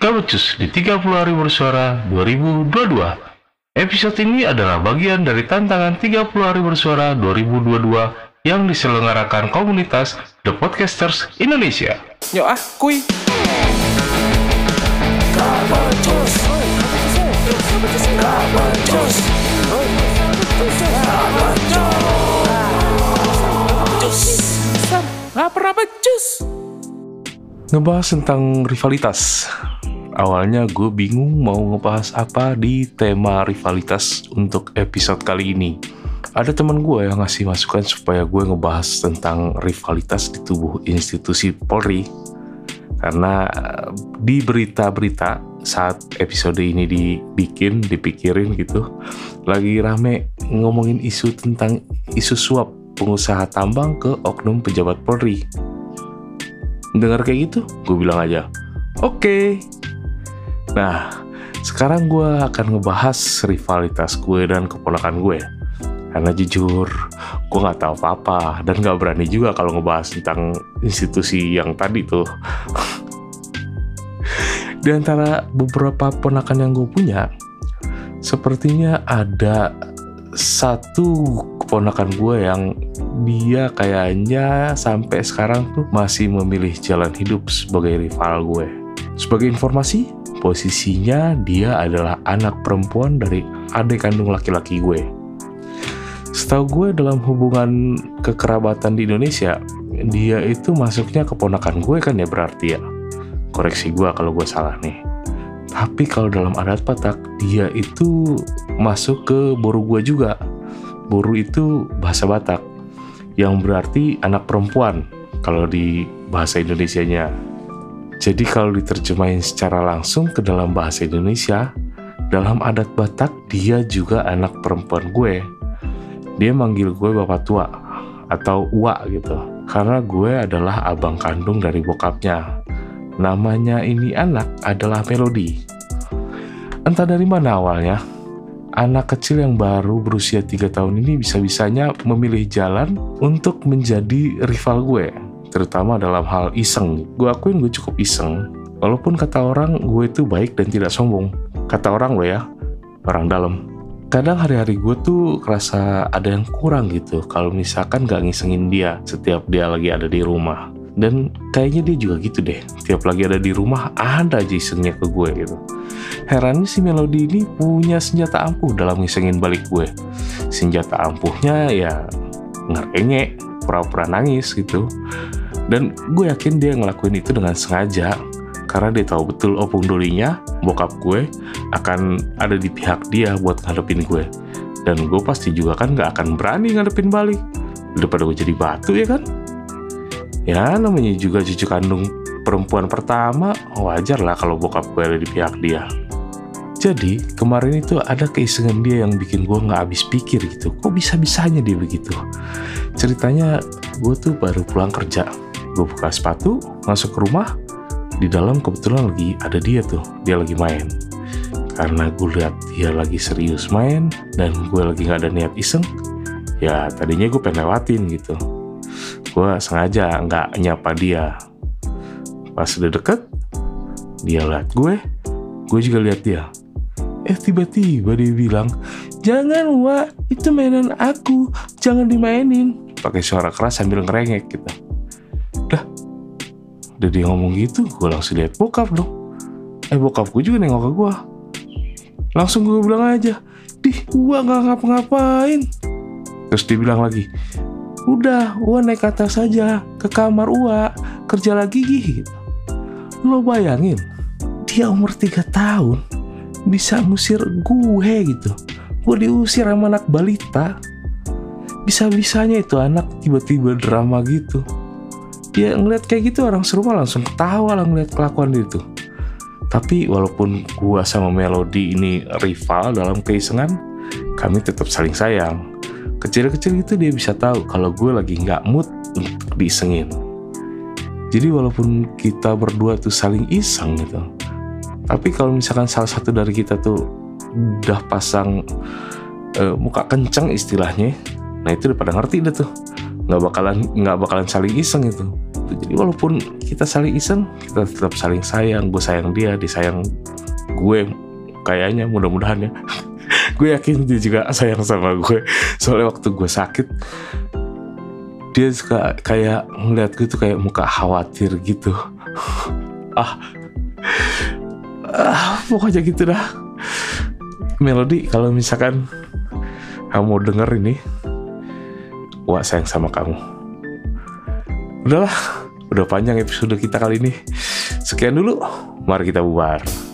Gabecus di 30 hari bersuara 2022. Episode ini adalah bagian dari tantangan 30 hari bersuara 2022 yang diselenggarakan komunitas The Podcasters Indonesia. Yuk ah, kuy. Lapar apa jus? ngebahas tentang rivalitas. Awalnya gue bingung mau ngebahas apa di tema rivalitas untuk episode kali ini. Ada teman gue yang ngasih masukan supaya gue ngebahas tentang rivalitas di tubuh institusi Polri. Karena eh, di berita-berita saat episode ini dibikin, dipikirin gitu, lagi rame ngomongin isu tentang isu suap pengusaha tambang ke oknum pejabat Polri dengar kayak gitu gue bilang aja oke okay. Nah sekarang gue akan ngebahas rivalitas gue dan keponakan gue karena jujur gue nggak tahu apa-apa dan nggak berani juga kalau ngebahas tentang institusi yang tadi tuh di antara beberapa ponakan yang gue punya sepertinya ada satu keponakan gue yang dia kayaknya sampai sekarang tuh masih memilih jalan hidup sebagai rival gue. Sebagai informasi, posisinya dia adalah anak perempuan dari adik kandung laki-laki gue. Setahu gue dalam hubungan kekerabatan di Indonesia, dia itu masuknya keponakan gue kan ya berarti ya. Koreksi gue kalau gue salah nih. Tapi kalau dalam adat Batak, dia itu masuk ke boru gue juga. Boru itu bahasa Batak yang berarti anak perempuan kalau di bahasa Indonesianya. Jadi kalau diterjemahin secara langsung ke dalam bahasa Indonesia, dalam adat Batak dia juga anak perempuan gue. Dia manggil gue bapak tua atau uak gitu. Karena gue adalah abang kandung dari bokapnya. Namanya ini anak adalah Melody. Entah dari mana awalnya, anak kecil yang baru berusia 3 tahun ini bisa-bisanya memilih jalan untuk menjadi rival gue, terutama dalam hal iseng. Gue akuin gue cukup iseng, walaupun kata orang gue itu baik dan tidak sombong. Kata orang lo ya, orang dalam. Kadang hari-hari gue tuh kerasa ada yang kurang gitu kalau misalkan gak ngisengin dia setiap dia lagi ada di rumah. Dan kayaknya dia juga gitu deh, tiap lagi ada di rumah ada aja isengnya ke gue gitu. Herannya si Melody ini punya senjata ampuh dalam ngisengin balik gue. Senjata ampuhnya ya ngerengek, pura-pura nangis gitu. Dan gue yakin dia ngelakuin itu dengan sengaja karena dia tahu betul opung dolinya, bokap gue, akan ada di pihak dia buat ngadepin gue. Dan gue pasti juga kan gak akan berani ngadepin balik. Daripada gue jadi batu ya kan? Ya namanya juga cucu kandung perempuan pertama, wajar lah kalau bokap gue ada di pihak dia. Jadi kemarin itu ada keisengan dia yang bikin gue nggak habis pikir gitu. Kok bisa-bisanya dia begitu? Ceritanya gue tuh baru pulang kerja. Gue buka sepatu, masuk ke rumah. Di dalam kebetulan lagi ada dia tuh. Dia lagi main. Karena gue lihat dia lagi serius main dan gue lagi nggak ada niat iseng. Ya tadinya gue pengen lewatin gitu. Gue sengaja nggak nyapa dia. Pas udah deket, dia lihat gue, gue juga lihat dia Eh tiba-tiba dia bilang, jangan wa, itu mainan aku, jangan dimainin. Pakai suara keras sambil ngerengek gitu. Udah dia ngomong gitu, gue langsung lihat bokap dong. Eh bokap gue juga nengok ke gue. Langsung gue bilang aja, dih, gua nggak ngapa-ngapain. Terus dia bilang lagi, udah, Ua naik atas saja ke kamar Ua kerja lagi gitu. Lo bayangin, dia umur 3 tahun, bisa ngusir gue gitu gue diusir sama anak balita bisa-bisanya itu anak tiba-tiba drama gitu ya ngeliat kayak gitu orang serumah langsung ketawa lah ngeliat kelakuan itu. Tapi walaupun gue sama Melody ini rival dalam keisengan kami tetap saling sayang. Kecil-kecil itu dia bisa tahu kalau gue lagi nggak mood untuk diisengin. Jadi walaupun kita berdua tuh saling iseng gitu tapi kalau misalkan salah satu dari kita tuh udah pasang uh, muka kenceng istilahnya, nah itu udah pada ngerti deh tuh. Nggak bakalan nggak bakalan saling iseng itu. Jadi walaupun kita saling iseng kita tetap saling sayang. Gue sayang dia dia sayang gue. Kayaknya mudah-mudahan ya. Gue yakin dia juga sayang sama gue. Soalnya waktu gue sakit dia suka kayak ngeliat gue tuh kayak muka khawatir gitu. Ah. Ah pokoknya gitu dah. Melody kalau misalkan kamu mau denger ini Wah sayang sama kamu. Udahlah Udah panjang episode kita kali ini. Sekian dulu Mari kita bubar